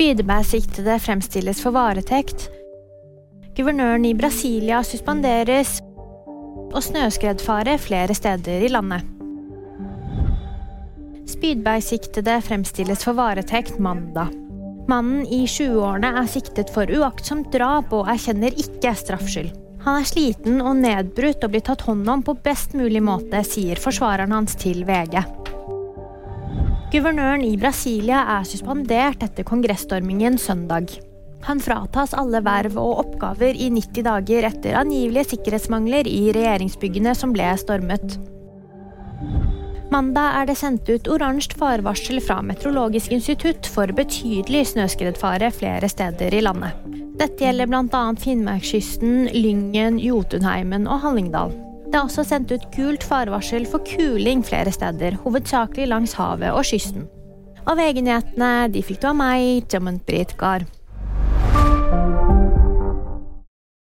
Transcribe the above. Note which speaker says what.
Speaker 1: Spydebærsiktede fremstilles for varetekt. Guvernøren i Brasilia suspenderes. Og snøskredfare flere steder i landet. Spydbærsiktede fremstilles for varetekt mandag. Mannen i 20-årene er siktet for uaktsomt drap og erkjenner ikke straffskyld. Han er sliten og nedbrutt og blir tatt hånd om på best mulig måte, sier forsvareren hans til VG. Guvernøren i Brasilia er suspendert etter kongressstormingen søndag. Han fratas alle verv og oppgaver i 90 dager etter angivelige sikkerhetsmangler i regjeringsbyggene som ble stormet. Mandag er det sendt ut oransje farevarsel fra Meteorologisk institutt for betydelig snøskredfare flere steder i landet. Dette gjelder bl.a. Finnmarkskysten, Lyngen, Jotunheimen og Hallingdal. Det er også sendt ut gult farvarsel for kuling flere steder, hovedsakelig langs havet og kysten. Og VG-nyhetene de fikk du av meg, Jamment Britt Gahr.